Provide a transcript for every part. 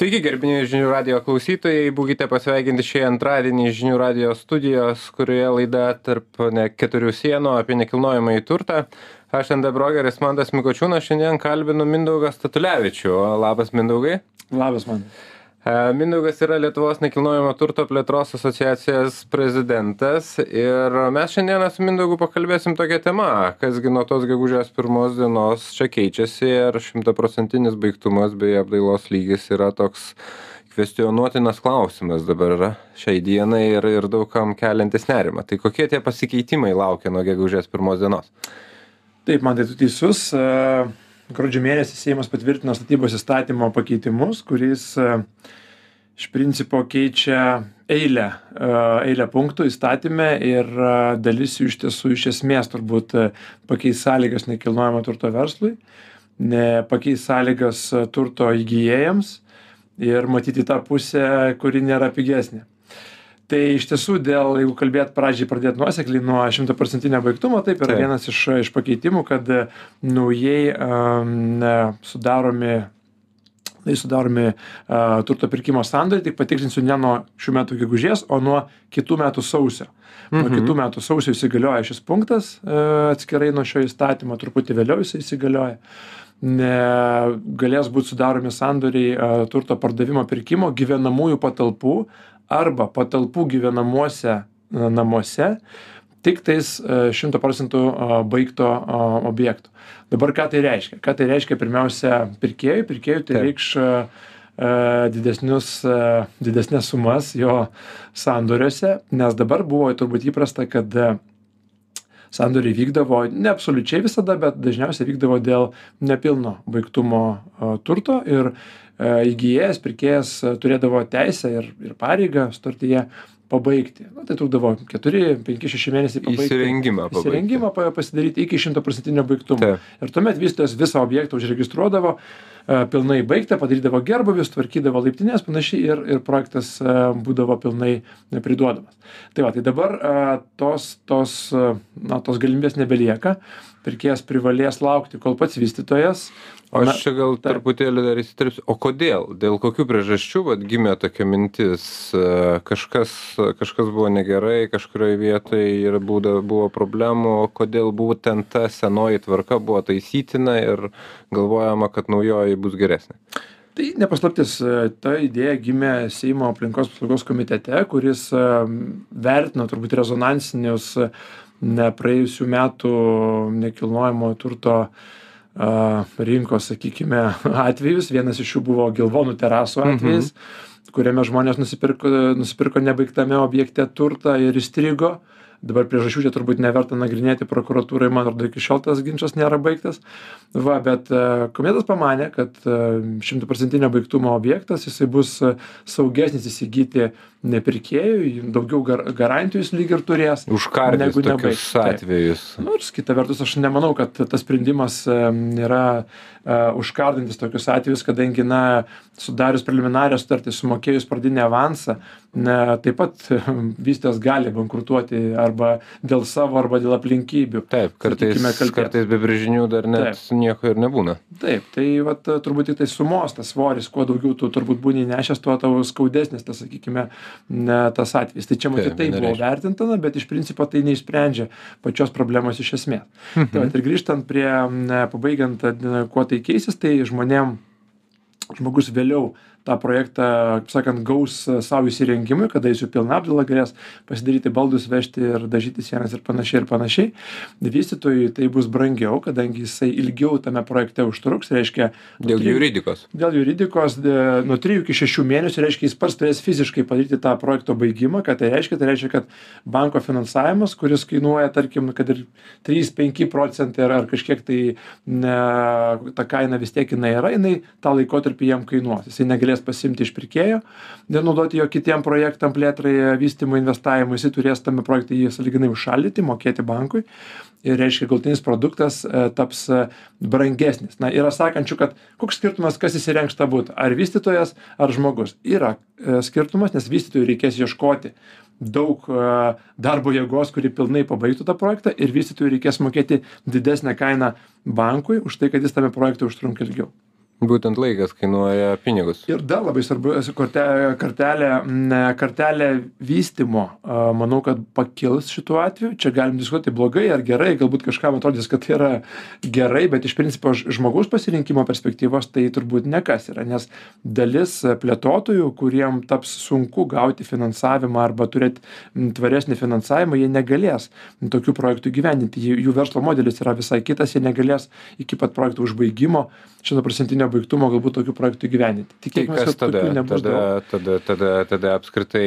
Sveiki, gerbiniai žinių radio klausytojai, būkite pasveikinti šį antradienį žinių radio studijos, kurioje laida tarp ne, keturių sienų apie nekilnojamą į turtą. Aš ND Brogeris Mantas Mikočiūnas, šiandien kalbinu Mindaugą Statulevičių. Labas Mindaugai. Labas man. E, Mindaugas yra Lietuvos nekilnojamo turto plėtros asociacijos prezidentas ir mes šiandieną su Mindaugu pakalbėsim tokią temą, kasgi nuo tos gegužės pirmos dienos čia keičiasi ir šimtaprocentinis baigtumas bei apdailos lygis yra toks kvestionuotinas klausimas dabar yra šiai dienai ir, ir daugam keliantis nerimą. Tai kokie tie pasikeitimai laukia nuo gegužės pirmos dienos? Taip, man tai tu teisus. Uh gruodžio mėnesį Seimas patvirtino statybos įstatymo pakeitimus, kuris e, iš principo keičia eilę, e, eilę punktų įstatymę ir e, dalis jų iš tiesų iš esmės turbūt pakeis sąlygas nekilnojamo turto verslui, pakeis sąlygas turto įgyjėjams ir matyti tą pusę, kuri nėra pigesnė tai iš tiesų dėl jeigu kalbėt pradžiai pradėt nuosekliai nuo šimtaprocentinio baigtumo taip yra vienas iš iš pakeitimų kad naujai am, sudaromi tai sudaromi a, turto pirkimo sandoriai, tik patikslinsiu ne nuo šių metų gegužės, o nuo kitų metų sausio. Nuo mhm. kitų metų sausio įsigalioja šis punktas a, atskirai nuo šio įstatymo, truputį vėliau jis įsigalioja. Ne, galės būti sudaromi sandoriai a, turto pardavimo pirkimo gyvenamųjų patalpų arba patalpų gyvenamuose e, namuose tiktais e, šimto procentų baigto objekto. Dabar ką tai reiškia? Ką tai reiškia pirmiausia pirkėjui? Pirkėjui tai Taip. reikš e, didesnius, didesnės sumas jo sandoriuose, nes dabar buvo turbūt įprasta, kad sandoriai vykdavo ne absoliučiai visada, bet dažniausiai vykdavo dėl nepilno baigtumo turto ir įgyjęs, pirkėjas turėdavo teisę ir, ir pareigą sutartyje pabaigti. Na, tai trukdavo 4, 5, 6 mėnesiai pabaigti. Įsirengimą. Pabaigti. Įsirengimą pasidaryti iki 100% baigtumo. Taip. Ir tuomet vystytojas visą objektą užregistruodavo, pilnai baigtą, padarydavo gerbuvius, tvarkydavo laiptinės panašiai ir, ir projektas būdavo pilnai priduodamas. Tai va, tai dabar tos, tos, na, tos galimybės nebelieka pirkėjas privalės laukti, kol pats vystytojas. O aš čia gal ta... truputėlį dar įsiterpsiu. O kodėl? Dėl kokių priežasčių vat, gimė tokia mintis? E, kažkas, kažkas buvo negerai, kažkurioje vietoje ir būda, buvo problemų, kodėl būtent ta senoji tvarka buvo taisytina ir galvojama, kad naujoji bus geresnė? Tai nepaslaptis, e, ta idėja gimė Seimo aplinkos apsaugos komitete, kuris e, vertino turbūt rezonansinius ne praėjusių metų nekilnojamo turto a, rinkos, sakykime, atvejus. Vienas iš jų buvo Gilvonų terasų mhm. atvejis, mhm. kuriame žmonės nusipirko, nusipirko nebaigtame objekte turtą ir įstrigo. Dabar priežasčių čia turbūt neverta nagrinėti prokuratūrai, man atrodo, iki šiol tas ginčas nėra baigtas. Va, bet komitetas pamanė, kad šimtaprocentinio baigtumo objektas, jisai bus saugesnis įsigyti nepirkėjui, daugiau gar, garantijų jis lyg ir turės. Užkardyti tokius atvejus. Nors kita vertus, aš nemanau, kad tas sprendimas yra uh, užkardintis tokius atvejus, kadangi, na, sudarius preliminarią sutartį, sumokėjus pradinį avansą, na, taip pat vystės gali bankrutuoti arba dėl savo, arba dėl aplinkybių. Taip, kartais, kartais be brėžinių dar net nieko ir nebūna. Taip, tai vat, turbūt tik tai sumos tas svoris, kuo daugiau tu turbūt būni nešęs, tuo tavo skaudesnis tas, sakykime, ne tas atvejis. Tai čia matyt taip buvo vertintina, bet iš principo tai neišsprendžia pačios problemos iš esmės. Mhm. Tai ir grįžtant prie, pabaigiant, kuo tai keisis, tai žmonėm, žmogus vėliau tą projektą, kaip sakant, gaus savo įsirengimui, kada jis jau pilna apdila galės pasidaryti baldus, vežti ir dažyti sienas ir panašiai ir panašiai. Vystytojui tai bus brangiau, kadangi jisai ilgiau tame projekte užtruks, reiškia. Dėl juridikos. Dėl juridikos, nuo 3 iki 6 mėnesių, reiškia, jis pats turės fiziškai padaryti tą projekto baigimą, ką tai reiškia, tai reiškia, kad banko finansavimas, kuris kainuoja, tarkim, kad ir 3-5 procentai ar, ar kažkiek tai ne, ta kaina vis tiek jinai yra, jinai tą laikotarpį jam kainuos. Jisai negalės galės pasiimti iš pirkėjo, nenaudoti jo kitiem projektam plėtrai, vystymui, investavimui, jisai turės tame projekte jį saliginai užšaldyti, mokėti bankui ir reiškia galtinis produktas e, taps e, brangesnis. Na, yra sakančių, kad koks skirtumas, kas įsirengs tą būtą, ar vystytojas, ar žmogus. Yra e, skirtumas, nes vystytojui reikės ieškoti daug darbo jėgos, kuri pilnai pabaigtų tą projektą ir vystytojui reikės mokėti didesnę kainą bankui už tai, kad jis tame projekte užtrunka ilgiau. Būtent laikas kainuoja pinigus. Ir dar labai svarbu kartelė kartelė vystymo a manau kad pakils šituo atveju čia galim diskutuoti blogai ar gerai galbūt kažkam atrodys kad tai yra gerai bet iš principo žmogaus pasirinkimo perspektyvos tai turbūt nekas yra nes dalis plėtotojų kuriem taps sunku gauti finansavimą arba turėt tvaresnį finansavimą jie negalės tokių projektų įgyvendinti. Jų verslo modelis yra visai kitas jie negalės iki pat projekto užbaigimo šimtaprocentinio baigtumo galbūt tokių projektų įgyvendinti. Kas kad tada? nebus Tada, tada, tada, tada apskritai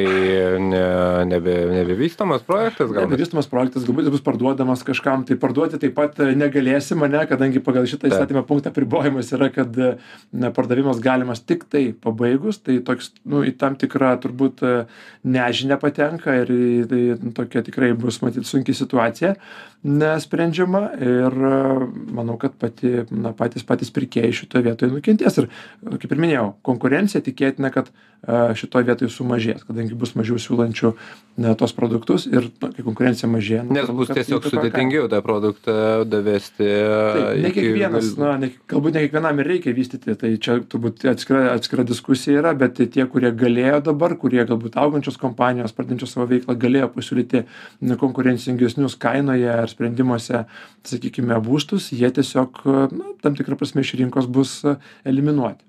ne, nebe, nebevystamas projektas gal? Nebevystomas projektas galbūt bus parduodamas kažkam, tai parduoti taip pat e, negalėsim, ne, kadangi pagal šitą įstatymą punktą pribojimas yra, kad e, na, pardavimas galimas tik tai pabaigus, tai toks, nu, į tam tikrą turbūt e, nežinę patenka ir tai tokia tikrai bus matyti sunki situacija nesprendžiama ir e, manau, kad pati, na, patys patys pirkėjai šitoje vietoje nukentės. Ir, e, kaip ir minėjau, konkurencija tikėtina, kad e, šitoje vietoje sumažės, kadangi bus mažiau siūlančių na, tos produktus ir kai konkurencija mažėja. Nes natūralu, bus tiesiog sudėtingiau tą produktą davesti. Ne kiekvienas, na, ne, galbūt ne kiekvienam ir reikia vystyti, tai čia turbūt atskira, atskira diskusija yra, bet tie, kurie galėjo dabar, kurie galbūt augančios kompanijos, pradinčios savo veiklą, galėjo pasiūlyti konkurencingesnius kainoje ar sprendimuose, sakykime, būstus, jie tiesiog, na, tam tikrą prasme iš rinkos bus e, eliminuoti.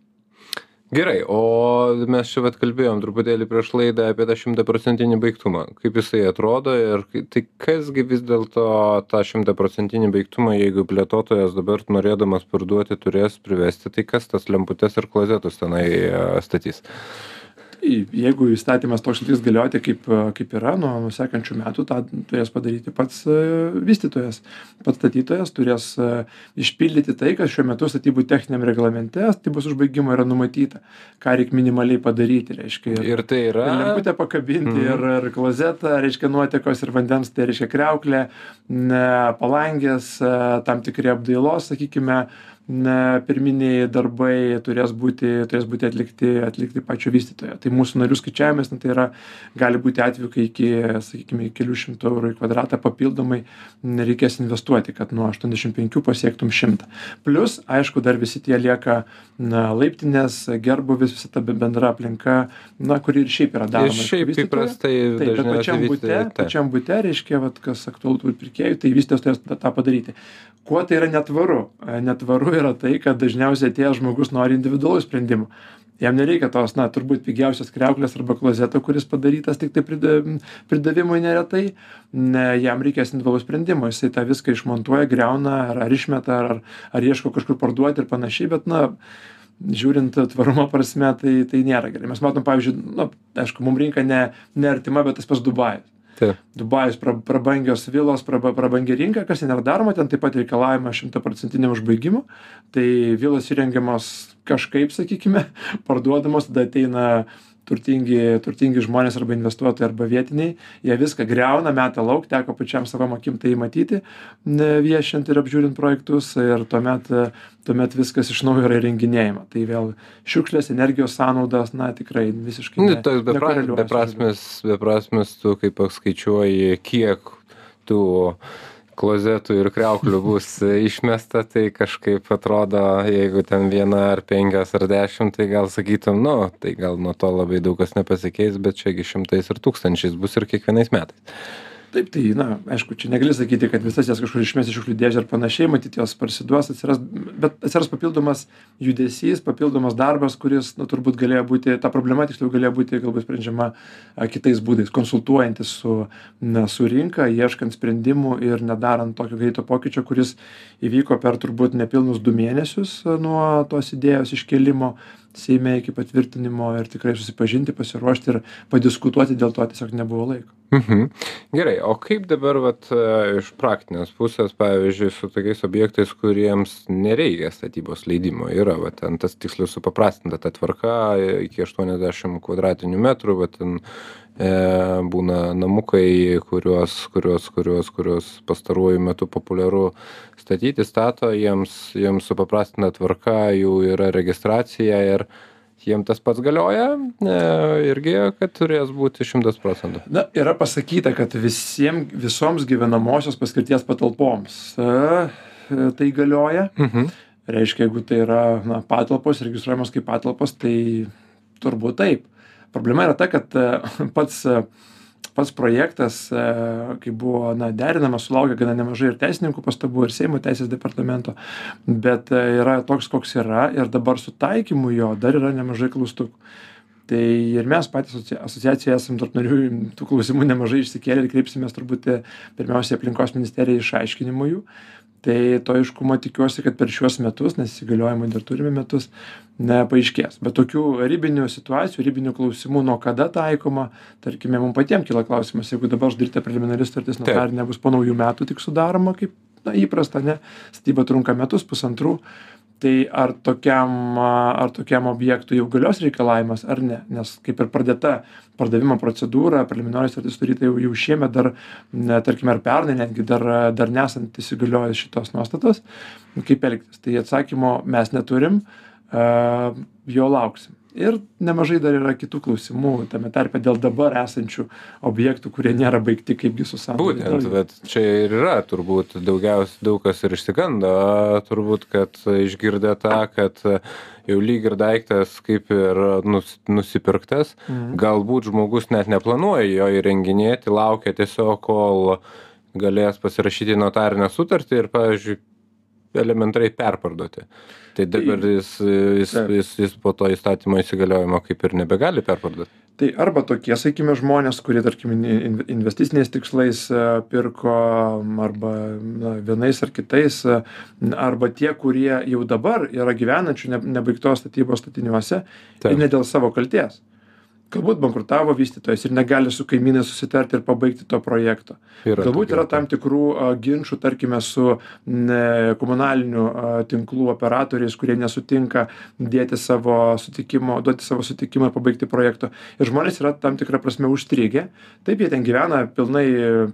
Gerai, o mes čia vat kalbėjom truputėlį prieš laidą apie tą šimtaprocentinį baigtumą. Kaip jisai atrodo ir tai kasgi vis dėlto tą šimtaprocentinį baigtumą, jeigu plėtotojas dabar norėdamas parduoti turės privesti, tai kas tas lemputes ir klozetus tenai e, statys? Tai jeigu įstatymas toks liks galioti, kaip, kaip yra, nuo, nuo sekančių metų tą turės padaryti pats e, vystytojas. Pats statytojas turės e, išpildyti tai, kas šiuo metu statybų techniniam reglamente statybos užbaigimo yra numatyta, ką reikia minimaliai padaryti. Reiškia, Ir tai yra. ir lemputę pakabinti, Mhm. ir, ir klozetą, reiškia nuotekos ir vandens, tai reiškia kreuklė, ne, palangės, e, tam tikri apdailos, sakykime, ne, pirminiai darbai turės būti, turės būti atlikti, atlikti pačio vystytojo. Tai mūsų narių skaičiavimas, na, tai yra, gali būti atveju, kai iki, sakykime, kelių šimtų eurų į kvadratą papildomai nereikės investuoti, kad nuo 85 pasiektum 100. Plus, aišku, dar visi tie lieka na, laiptinės, gerbuvis, visa ta be- bendra aplinka, na, kuri ir šiaip yra daroma. Ir šiaip įprastai Taip, bet pačiam bute, pačiam bute, reiškia, vat, kas aktualu turbūt pirkėjui, tai vystytojas turės tą- padaryti. Kuo tai yra netvaru? E, Netvaru yra tai, kad dažniausiai atėjęs žmogus nori individualaus sprendimo. Jam nereikia tos, na, turbūt pigiausios kreuklės arba klozeto, kuris padarytas tik tai prida- pridavimui neretai. Ne, jam reikės individualaus sprendimo. Jisai tą viską išmontuoja, greuna ar, ar išmeta, ar, ar ieško kažkur parduoti ir panašiai, bet, na, žiūrint tvarumo prasme, tai, tai nėra gerai. Mes matom, pavyzdžiui, na, aišku, mums rinka ne, neartima, bet tas pats Dubajus. Taip. Dubajus pra, prabangios vilos, praba, prabangi rinka, kas ten yra daroma, ten taip pat reikalavima šimtaprocentiniam užbaigimui. Tai vilos įrengiamos kažkaip, sakykime, parduodamos, tada ateina turtingi, turtingi žmonės arba investuotojai arba vietiniai, jie viską greuna, meta lauk, teko pačiam savo akim tai matyti, viešint ir apžiūrint projektus ir tuomet, tuomet viskas iš naujo yra įrenginėjama. Tai vėl šiukšlės, energijos sąnaudos, na tikrai visiškai. Nu, ne- toks bepra, beprasmis, beprasmis, tu kaip paskaičiuoji, kiek tų klozetų ir kreuklių bus išmesta, tai kažkaip atrodo, jeigu ten viena ar penkios ar dešimt, tai gal sakytum, nu, tai gal nuo to labai daug kas nepasikeis, bet čiagi šimtais ir tūkstančiais bus ir kiekvienais metais. Taip, tai, na, aišku, čia negali sakyti, kad visas jas kažkur išmės iš šiukšlių dėžę ir panašiai, matyti jos parsiduos, atsiras, bet atsiras papildomas judesys, papildomas darbas, kuris, na, turbūt galėjo būti, ta problema tiksliau galėjo būti galbūt sprendžiama kitais būdais, konsultuojantis su, na, su rinka, ieškant sprendimų ir nedarant tokio greito pokyčio, kuris įvyko per turbūt nepilnus du mėnesius nuo tos idėjos iškelimo Seime iki patvirtinimo ir tikrai susipažinti, pasiruošti ir padiskutuoti dėl to tiesiog nebuvo laiko. Mhm. Gerai, o kaip dabar vat, e, iš praktinės pusės, pavyzdžiui, su tokiais objektais, kuriems nereikia statybos leidimo, yra va, ten tas tiksliau supaprastinta ta tvarka e, iki 80 kvadratinių metrų, va, ten būna namukai, kuriuos, kuriuos, kuriuos, kuriuos pastaruoju metu populiaru statyti, stato, jiems, jiems supaprastina tvarka, jų yra registracija ir jiem tas pats galioja, e, irgi, kad turės būti 100 procentų. Na, yra pasakyta, kad visiems, visoms gyvenamosios paskirties patalpoms e, e, tai galioja. Mhm. reiškia jeigu tai yra na patalpos registruojamos kaip patalpos tai turbūt taip problema yra ta kad pats pats projektas kai buvo na derinamas sulaukė gana nemažai ir teisininkų pastabų ir seimo teisės departamento bet yra toks koks yra ir dabar su taikymu jo dar yra nemažai klaustukų. Tai ir mes patys asociacija esam tarp narių tų klausimų nemažai išsikėlę ir kreipsimės turbūt pirmiausia į aplinkos ministeriją išaiškinimų jų tai to aiškumo tikiuosi kad per šiuos metus nes įgaliojimų dar turime metus na paaiškės bet tokių ribinių situacijų ribinių klausimų nuo kada taikoma tarkime mum patiem kyla klausimas jeigu dabar sudaryta preliminari sutartis notarinė bus po naujų metų tik sudaroma kaip na įprasta ane statyba trunka metus pusantrų tai ar tokiam ar tokiam objektui jau galios reikalavimas ar ne? Nes kaip ir pradėta pardavimo procedūra preliminari sutartis sudaryta jau jau šiemet dar na tarkime ar pernai netgi dar dar nesant įsigaliojus šitos nuostatos kaip elgtis. Tai atsakymo mes neturim a jo lauksim ir nemažai dar yra kitų klausimų tame tarpe dėl dabar esančių objektų kurie nėra baigti kaipgi su sandoriu būtent vat čia ir yra turbūt daugiausia daug kas ir išsigando turbūt kad išgirdę tą kad jau lyg ir daiktas kaip ir nus nusipirktas Mhm. galbūt žmogus net neplanuoja jo įrenginėti laukia tiesiog kol galės pasirašyti notarinę sutartį ir pavyzdžiui elementariai perparduoti tai dabar jis jis Taip. jis jis po to įstatymo įsigaliojimo kaip ir nebegali perparduot tai arba tokie sakykime žmonės kurie tarkim in in investiciniais tikslais a, pirko arba na vienais ar kitais a, arba tie kurie jau dabar yra gyvenančių ne nebaigtos statybos statiniuose ir Taip. ne dėl savo kaltės galbūt bankrutavo vystytojas ir negali su kaimynais susitarti ir pabaigti to projekto. Yra galbūt yra tam tikrų a, ginčų tarkime su ne komunalinių a, tinklų operatoriais kurie nesutinka dėti savo sutikimo duoti savo sutikimą pabaigti projekto. Ir žmonės yra tam tikra prasme užstrigę. Taip jie ten gyvena pilnai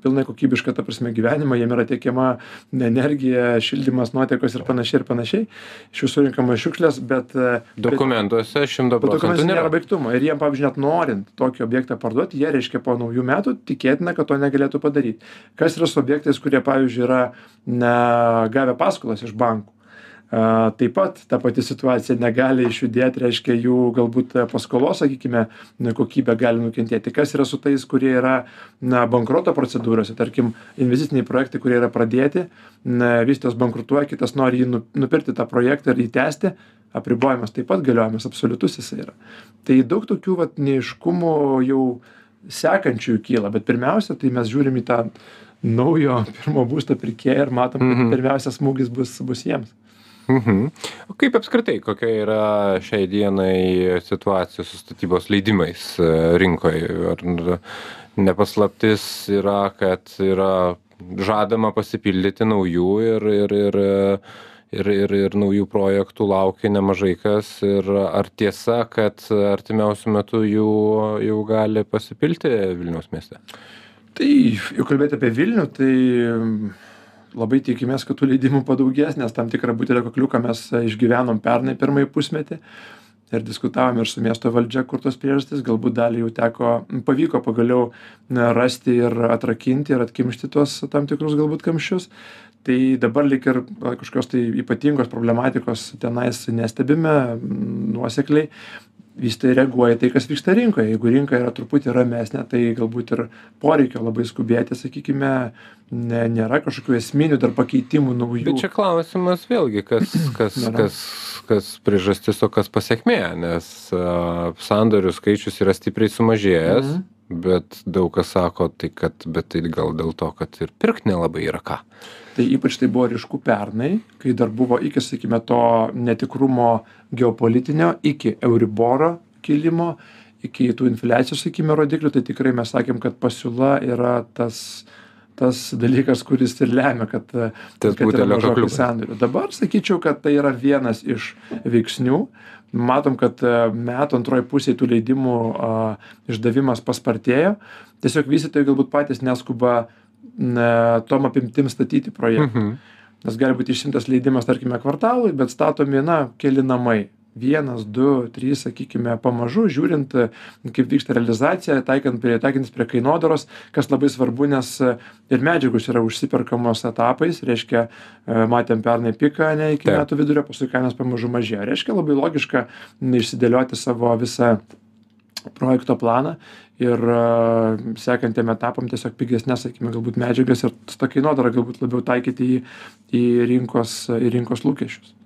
pilnai kokybišką ta prasme gyvenimą jiem yra tiekiama energija šildymas nuotekos ir panašiai ir panašiai. Iš jų surenkamos šiukšlės bet dokumentuose šimto Bet procentų dokumentuose nėra nėra. baigtumo. Ir jiem pavyzdžiui net norint tokį objektą parduoti jie reiškia po naujų metų tikėtina kad to negalėtų padaryt kas yra su objektais kurie pavyzdžiui yra na gavę paskolas iš bankų? Taip pat ta pati situacija negali išjudėt reiškia jų galbūt paskolos sakykime kokybė gali nukentėti. Kas yra su tais kurie yra na bankroto procedūrose? Tarkim investiciniai projektai kurie yra pradėti na vystytojas bankrutuoja kitas nori jį nu nupirkti tą projektą ir jį tęsti apribojimas taip pat galiojimas absoliutus jisai yra tai daug tokių vat neaiškumų jau sekančiųjų kyla bet pirmiausia tai mes žiūrim į tą naujo pirmo būsto pirkėją ir matom kad Mhm. pirmiausia smūgis bus bus jiems Mhm. O kaip apskritai, kokia yra šiai dienai situacija su statybos leidimais e, rinkoje? Ar nepaslaptis yra, kad yra žadama pasipildyti naujų ir, ir, ir, ir, ir, ir naujų projektų laukia nemažai kas. Ir ar tiesa, kad artimiausių metų jų jau gali pasipilti Vilniaus mieste? tai jau kalbėt apie vilnių tai labai tikimės kad tų leidimų padaugės nes tam tikrą butelio kakliuką mes išgyvenom pernai pirmąjį pusmetį ir diskutavom ir su miesto valdžia kur tos priežastys galbūt dalį jau teko pavyko pagaliau rasti ir atrakinti ir atkimšti tuos tam tikrus galbūt kamščius tai dabar lyg ir kažkokios tai ypatingos problematikos tenais nestebime nuosekliai vystytojai reaguoja į tai kas vyksta rinkoje. Jeigu rinka yra truputį ramesnė tai galbūt ir poreikio labai skubėti sakykime ne nėra kažkokių esminių dar pakeitimų naujų. Bet čia klausimas vėlgi, kas, kas, kas, kas priežastis, o kas pasiekmė, nes uh, sandorių skaičius yra stipriai sumažėjęs, Mhm. Bet daug kas sako, tai kad, bet tai gal dėl to, kad ir pirkti nelabai yra ką. tai ypač tai buvo ryšku pernai kai dar buvo iki sakykime to netikrumo geopolitinio iki euriboro kilimo iki tų infliacijos sakykime rodiklių tai tikrai mes sakėm kad pasiūla yra tas tas dalykas kuris ir lemia kad Tas kad yra mažokai sandorių dabar sakyčiau kad tai yra vienas iš veiksnių matom kad a, metų antroj pusėj tų leidimų a, išdavimas paspartėjo. Tiesiog vystytojai galbūt patys neskuba na tom apimtim statyti projektų Mhm. nes gali būti išimtas leidimas tarkime kvartalui bet statomi na keli namai vienas du trys sakykime pamažu žiūrint kaip vyksta realizacija taikant prie taikantis prie kainodaros kas labai svarbu nes ir medžiagos yra užsiperkamos etapais reiškia matėm pernai piką ane iki metų vidurio paskui kainos pamažu mažėjo. Reiškia labai logiška išsidėlioti savo visą projekto planą ir sekantiem etapam tiesiog pigesnes sakykime galbūt medžiagas ir su ta kainodara galbūt labiau taikyti į į rinkos į rinkos lūkesčius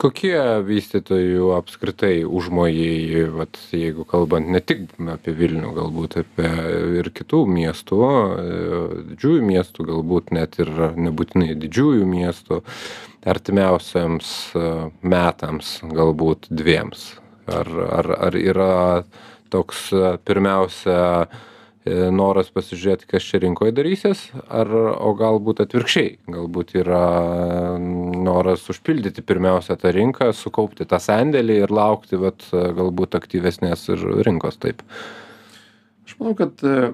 kokie vystytojų apskritai užmojai vat jeigu kalbant ne tik apie vilnių galbūt apie ir kitų miestų didžiųjų miestų galbūt net ir nebūtinai didžiųjų miestų artimiausiems metams galbūt dviems. Ar ar ar yra toks pirmiausia E, noras pasižiūrėti, kas čia rinkoje darysis, ar, o galbūt atvirkščiai, galbūt yra noras užpildyti pirmiausia tą rinką, sukaupti tą sandėlį ir laukti, vat, galbūt aktyvesnės ir rinkos taip. Aš manau, kad e,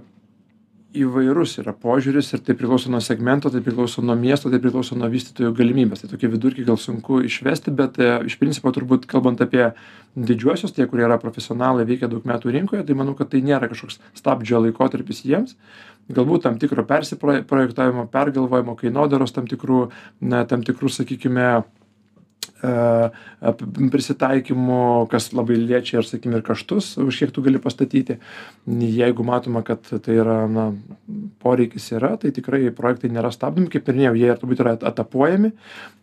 įvairus yra požiūris ir tai priklauso nuo segmento, tai priklauso nuo miesto, tai priklauso nuo vystytojų galimybės. Tai tokie vidurkiai gal sunku išvesti, bet e, iš principo turbūt kalbant apie didžiuosius, tie, kurie yra profesionalai, veikia daug metų rinkoje, tai manau, kad tai nėra kažkoks stabdžio laikotarpis jiems. Galbūt tam tikro persiprojektavimo, pergalvojimo, kainodaros tam tikrų, na, tam tikrų, sakykime, prisitaikymu, kas labai liečia ir, sakykime, ir kaštus, už kiek tu gali pastatyti. Jeigu matoma, kad tai yra, na, poreikis yra, tai tikrai projektai nėra stabdomi, kaip ir minėjau, jie turbūt yra etapuojami,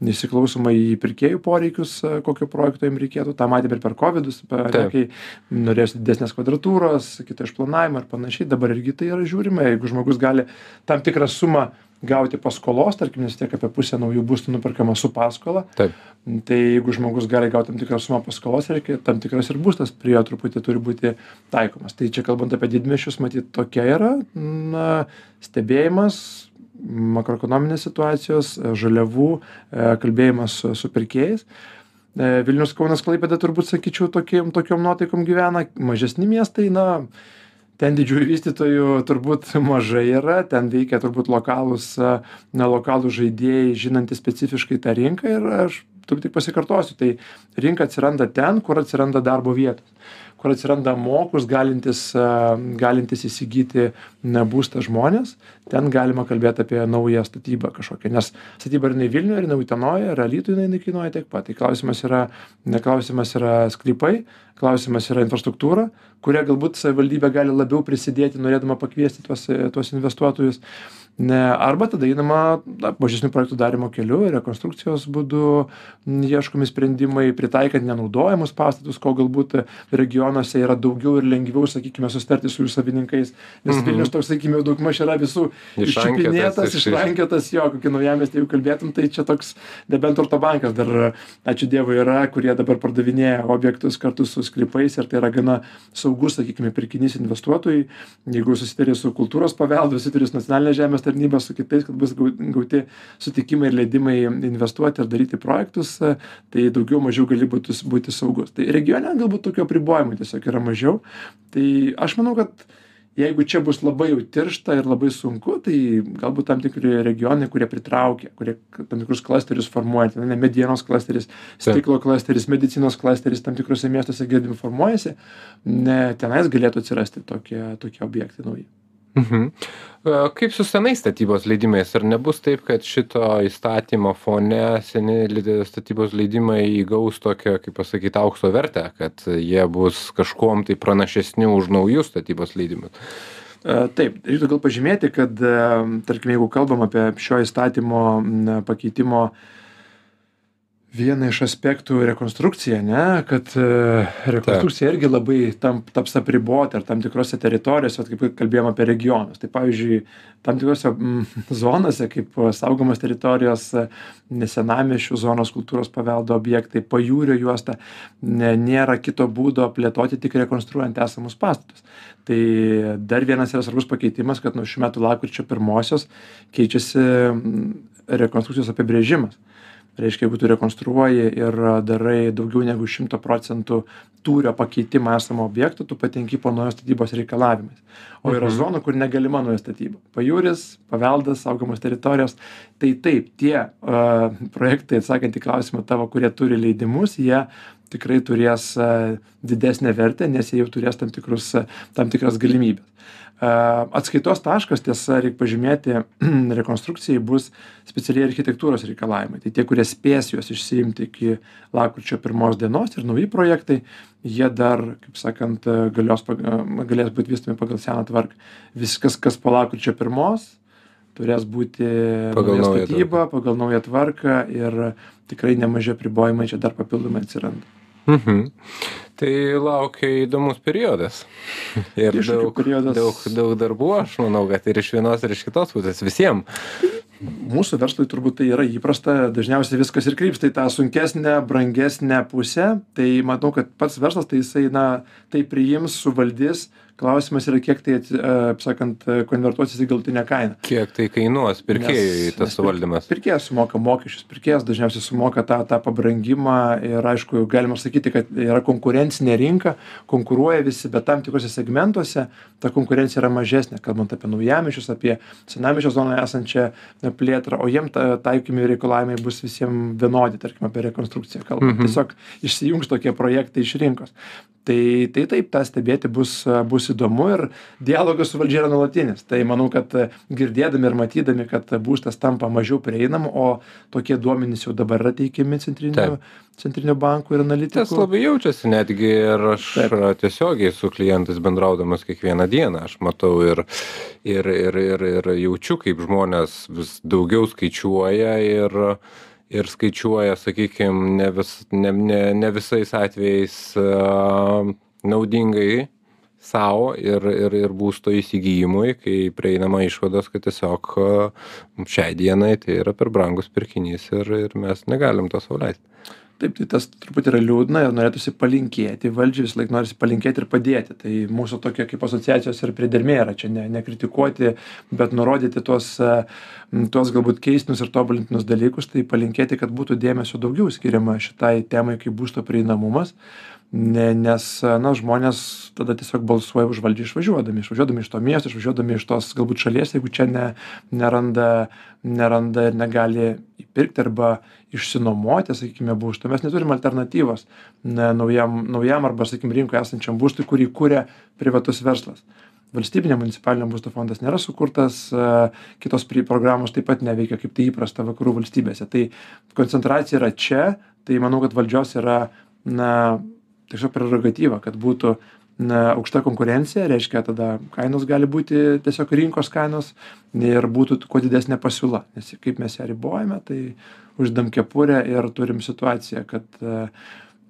įsiklausoma į pirkėjų poreikius, kokio projekto jiems reikėtų. Ta matėme ir per COVID, kai norėjosi didesnės kvadratūros, kito išplanavimo ir panašiai. Dabar irgi tai yra žiūrima, jeigu žmogus gali tam tikrą sumą gauti paskolos, tarkim, nes tiek apie pusę naujų būstų nuperkama su paskola. Taip. Tai jeigu žmogus gali gauti tam tikrą sumą paskolos, reikia tam tikras ir būstas prie jo truputį turi būti taikomas. Tai čia kalbant apie didmešius, matyt, tokia yra na, stebėjimas makroekonominės situacijos, žaliavų, e, kalbėjimas su, su pirkėjais. E, Vilnius Kaunas Klaipėda turbūt, sakyčiau, tokiam, tokiam nuotaikom gyvena. Mažesni miestai, na, ten didžiųjų vystytojų turbūt mažai yra ten veikia turbūt lokalūs na lokalūs žaidėjai žinantys specifiškai tą rinką ir aš turbūt tik pasikartosiu tai rinka atsiranda ten kur atsiranda darbo vietos kur atsiranda mokūs galintys galintys įsigyti na būstą žmonės. Ten galima kalbėt apie naują statybą kažkokią nes statyba ar jinai vilniuj ar jinai utenoj ar alytuj jinai kainuoja tiek pat. Tai klausimas yra ne klausimas yra sklypai klausimas yra infrastruktūra kuria galbūt savivaldybė gali labiau prisidėti norėdama pakviesti tuos tuos investuotojus ne arba tada einama na mažesnių projektų darymo keliu rekonstrukcijos būdu ieškomi sprendimai pritaikant nenaudojamus pastatus ko galbūt regionuose yra daugiau ir lengviau sakykime susitarti su jų savininkais nes Mhm. vilnius toks sakykime daugmaž yra visų iščiupinėtas iš- išrankiotas jo kokį naujamiestį jeigu kalbėtum tai čia toks nebent turto bankas dar ačiū dievui yra kurie dabar pardavinėja objektus kartu su sklypais ir tai yra gana saugus sakykime pirkinys investuotojui jeigu susitari su kultūros paveldu susitari su nacionaline žemės tarnyba su kitais kad bus gau gauti sutikimai ir leidimai investuoti ir daryti projektus tai daugiau mažiau gali būti būti saugus. Tai regione galbūt tokių apribojimų tiesiog yra mažiau. Tai aš manau kad jeigu čia bus labai jau tiršta ir labai sunku tai galbūt tam tikri regionai kurie pritraukia kurie tam tikrus klasterius formuoja ten ane medienos klasteris stiklo klasteris medicinos klasteris tam tikruose miestuose girdim formuojasi ne tenais galėtų atsirasti tokie tokie objektai nauji Mhm. E, Kaip su senais statybos leidimais? Ar nebus taip, kad šito įstatymo fone seni statybos leidimai įgaus tokią, kaip pasakyti, aukso vertę, kad jie bus kažkuom tai pranašesni už naujus statybos leidimus? E, Taip, reiktų gal pažymėti, kad, e, tarkim, jeigu kalbam apie šio įstatymo pakeitimo vieną iš aspektų rekonstrukcija, ne, kad e, rekonstrukcija irgi labai tam, taps apribota ar tam tikrose teritorijose, vat kaip kalbėjome apie regionus. Tai pavyzdžiui, tam tikrose mm, zonose, kaip saugomos teritorijos, nesenamiešių zonos kultūros paveldo objektai, pajūrio juosta, ne, nėra kito būdo plėtoti tik rekonstruojant esamus pastatus. Tai dar vienas yra svarbus pakeitimas, kad nuo šių metų lapkričio pirmosios keičiasi mm, rekonstrukcijos apibrėžimas reiškia jeigu tu rekonstruoji ir darai daugiau negu šimto procentų tūrio pakeitimą esamo objekto tu patenki po naujos statybos reikalavimais o yra Mhm. zonų kur negalima nauja statyba pajūris paveldas saugomos teritorijos tai taip tie a, projektai atsakant į klausimą tavo kurie turi leidimus jie tikrai turės didesnę vertę, nes jie jau turės tam, tikrus, tam tikras galimybės. Atskaitos taškas, tiesa, reikia pažymėti, rekonstrukcijai bus specialiai architektūros reikalavimai. Tai tie, kurie spės juos išsiimti iki lakrūčio pirmos dienos ir nauji projektai, jie dar, kaip sakant, galios, galės būti vystomi pagal seną tvarką. Viskas, kas po lakrūčio pirmos, turės būti pagal naują statybą, pagal naują tvarką ir tikrai nemažai pribojimai čia dar papildomai atsiranda. Mhm. Tai laukia įdomus periodas. Ir Iššūkių daug, periodas. daug, daug darbų, aš manau, kad ir iš vienos, ir iš kitos pusės visiems. Mūsų verslui turbūt tai yra įprasta, dažniausiai viskas ir krypsta į tą sunkesnę, brangesnę pusę. Tai matau, kad pats verslas tai jisai, na, tai priims, suvaldys, klausimas yra kiek tai kaip sakant konvertuosis į galutinę kainą Kiek tai kainuos pirkėjui tas suvaldymas? pirkėjas sumoka mokesčius pirkėjas dažniausiai sumoka tą tą pabrangimą ir aišku galima sakyti kad yra konkurencinė rinka konkuruoja visi bet tam tikruose segmentuose ta konkurencija yra mažesnė kalbant apie naujamiesčius apie senamiesčio zonoje esančią plėtrą o jiem ta taikomi reikalavimai bus visiem vienodi tarkim apie rekonstrukciją kalbant Mhm. tiesiog išsijungs tokie projektai iš rinkos tai tai taip tą stebėti bus bus įdomu ir dialogas su valdžia yra nuolatinis tai manau kad girdėdami ir matydami kad būstas tampa mažiau prieinamu o tokie duomenys jau dabar yra teikiami centrinių Taip. centrinių bankų ir Tas analitikų labai jaučiasi netgi ir aš tiesiogiai su klientais bendraudamas kiekvieną dieną. Aš matau ir, ir, ir, ir, ir jaučiu, kaip žmonės vis daugiau skaičiuoja ir, ir skaičiuoja, sakykime, ne, vis, ne, ne, ne visais atvejais a, naudingai savo ir, ir, ir būsto įsigijimui, kai prieinama išvados, kad tiesiog a, šiai dienai tai yra per brangus pirkinys ir, ir mes negalim to sauliaisti. taip tai tas truputį yra liūdna ir norėtųsi palinkėti valdžiai visąlaik norisi palinkėti ir padėti tai mūsų tokia kaip asociacijos ir priedermė yra čia ne nekritikuoti bet nurodyti tuos m, tuos galbūt keistinus ir tobulintinus dalykus tai palinkėti kad būtų dėmesio daugiau skiriama šitai temai kaip būsto prieinamumas ne nes na žmonės tada tiesiog balsuoja už valdžią išvažiuodami. Išvažiuodami iš to miesto išvažiuodami iš tos galbūt šalies jeigu čia ne neranda neranda ir negali įpirkti arba išsinuomoti sakykime būsto. Mes neturim alternatyvos na naujam naujam arba sakykim rinkoj esančiam būstui kurį kuria privatus verslas. Valstybinio municipalinio būsto fondas nėra sukurtas a, kitos programos taip pat neveikia kaip tai įprasta vakarų valstybėse. Tai koncentracija yra čia tai manau kad valdžios yra na tiesiog prerogatyva kad būtų na aukšta konkurencija reiškia tada kainos gali būti tiesiog rinkos kainos ir būtų kuo didesnė pasiūla. Nes kaip mes ją ribojame tai uždedam kepurę ir turim situaciją kad a,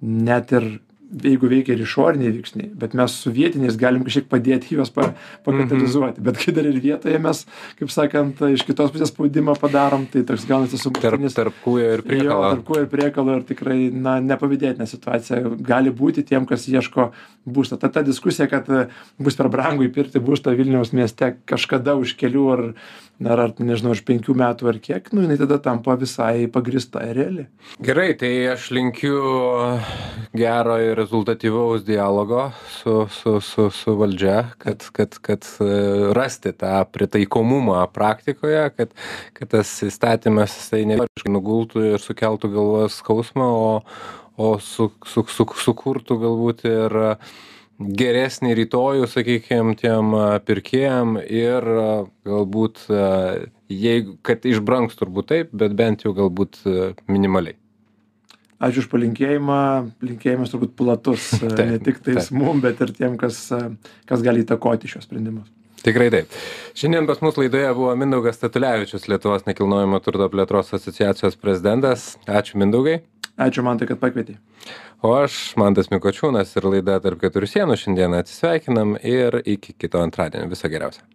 net ir jeigu veikia ir išoriniai veiksniai bet mes su vietiniais galim kažkiek padėti juos pa pakatalizuoti bet kai dar ir vietoje mes kaip sakant iš kitos pusės spaudimą padarom tai toks gaunasi Tarp, sumuštinis tarp kūjo ir Jo, priekalo. tarp kūjo ir priekalo ir tikrai, na, nepavydėtina situacija gali būti tiem, kas ieško būsto. Ta, ta diskusija, kad e, bus per brangu įpirkti būstą Vilniaus mieste kažkada už kelių ar, ar, ar nežinau, už penkių metų ar kiek, nu, jinai tada tampa visai pagrista ir reali. Gerai, tai aš linkiu gero ir rezultatyvaus dialogo su, su, su, su valdžia, kad, kad, kad e, rasti tą pritaikomumą praktikoje, kad, kad tas įstatymas jisai nevariškai nugultų ir sukeltų galvos skausmą, o, o su, su, su, sukurtų galbūt ir geresnį rytojų, sakykime, tiem a, pirkėjam ir a, galbūt, jeigu, kad išbranks turbūt taip, bet bent jau galbūt minimaliai. Ačiū už palinkėjimą. Linkėjimas turbūt platus, e, Taip, ne tik tais mum, bet ir tiem, kas, e, kas gali įtakoti šios sprendimus. Tikrai taip. Šiandien pas mus laidoje buvo Mindaugas Statulevičius, Lietuvos nekilnojamo turto plėtros asociacijos prezidentas. Ačiū Mindaugai. Ačiū man tai, kad pakvietei. O aš, Mantas Mikočiūnas ir laida Tarp keturių sienų šiandien atsisveikinam ir iki kito antradienio. Viso geriausio.